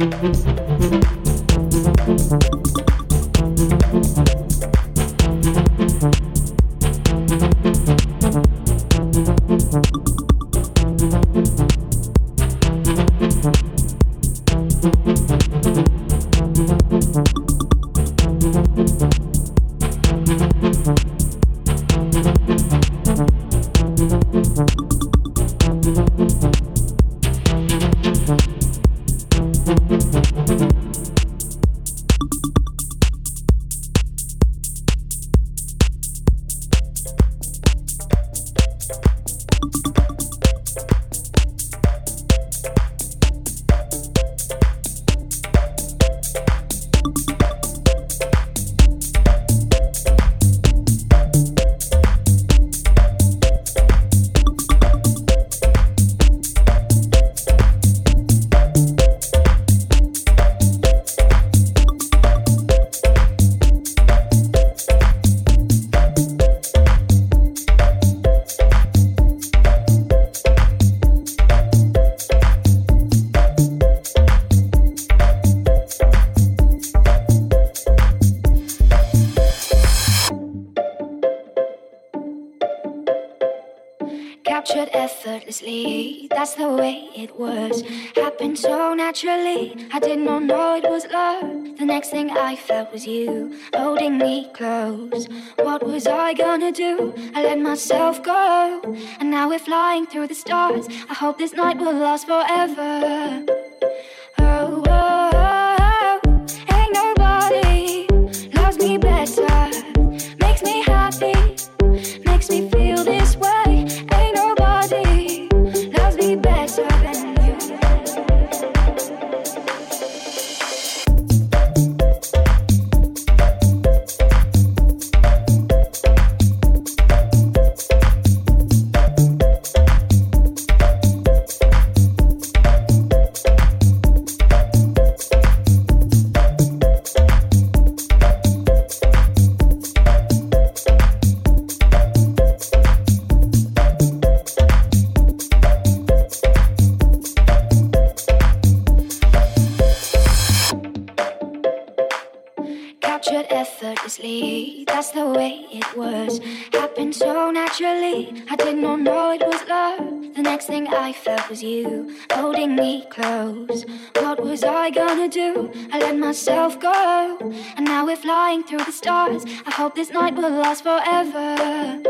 Thank you. It was. Happened so naturally. I did not know it was love. The next thing I felt was you holding me close. What was I gonna do? I let myself go. And now we're flying through the stars. I hope this night will last forever. oh. oh, flying through the stars. I hope this night will last forever.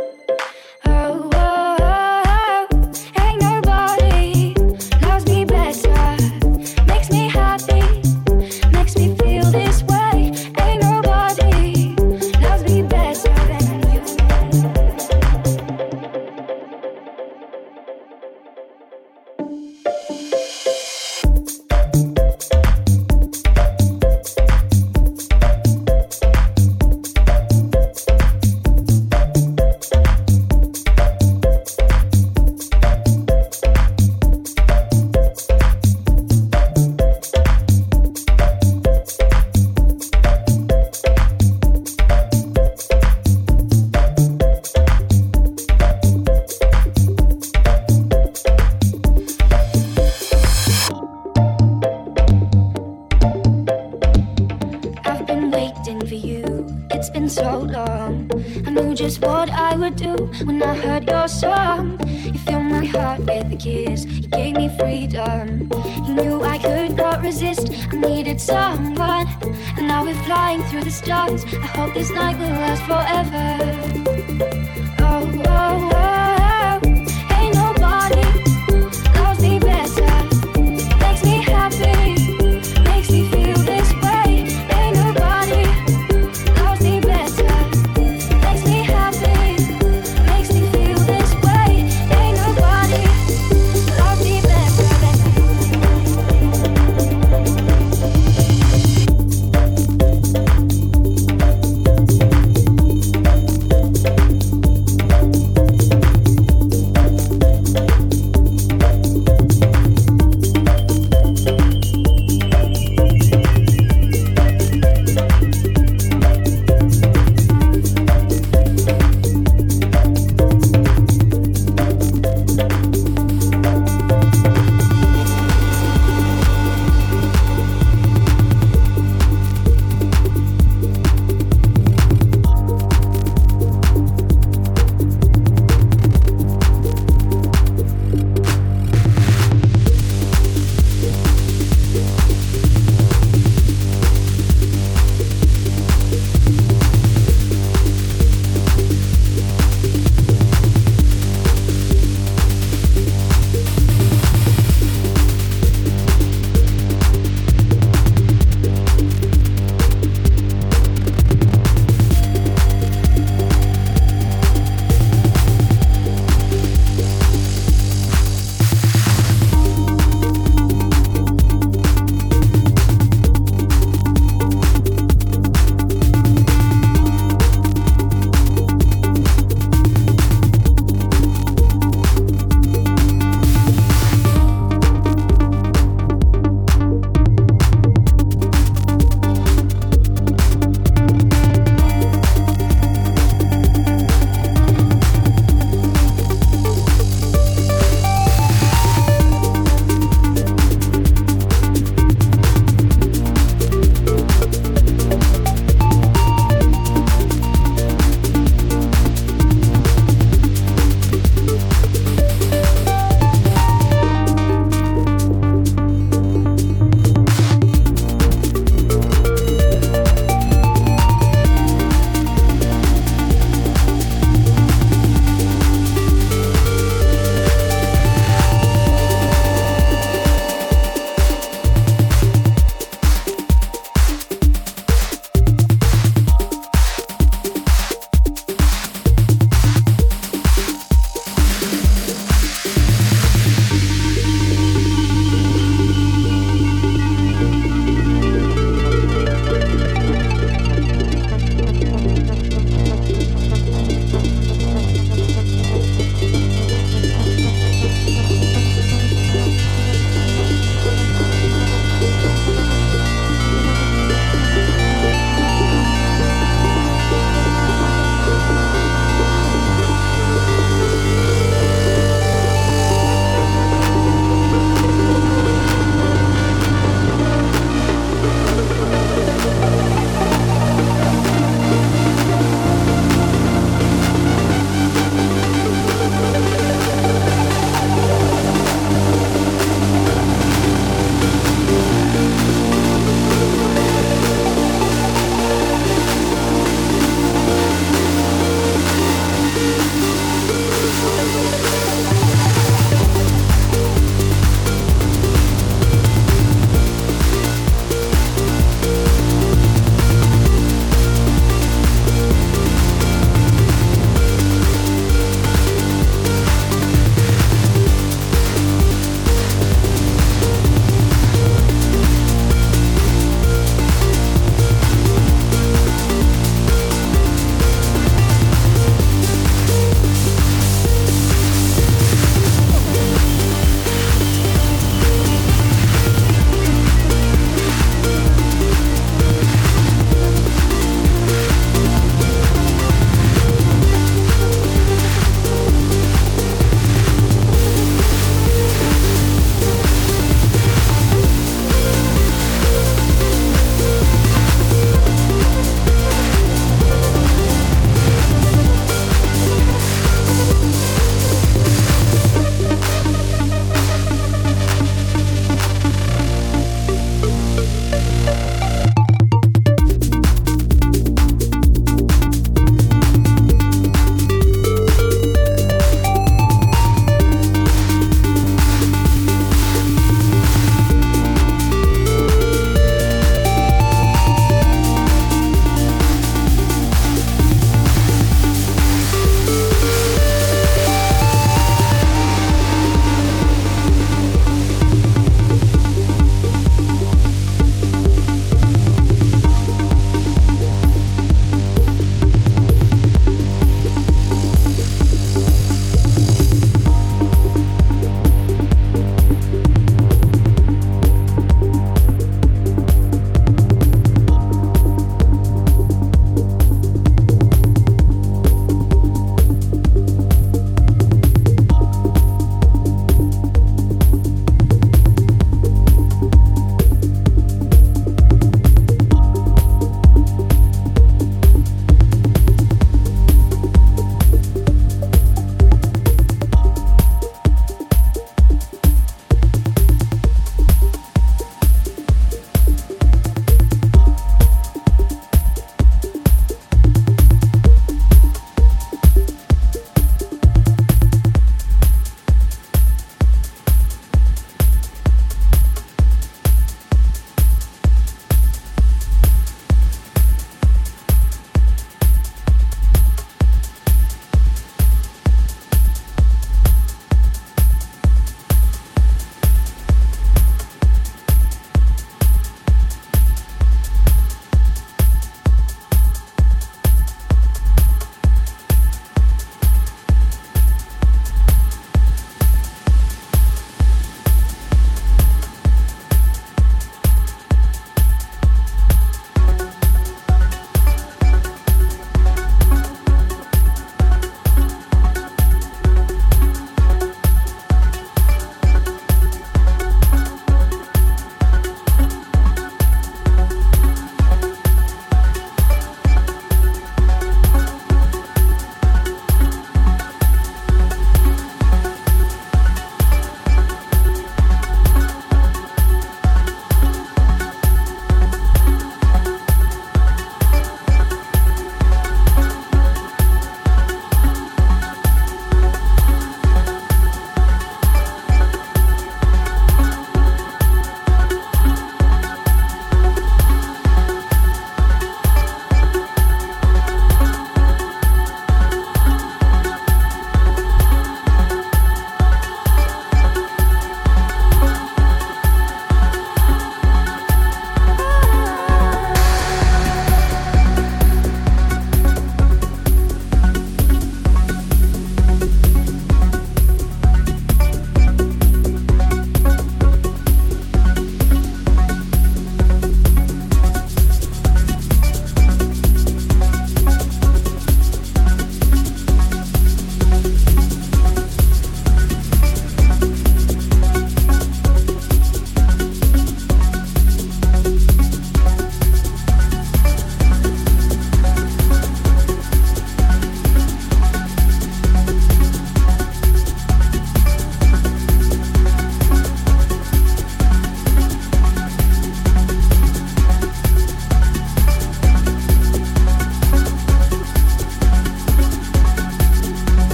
This night will last forever.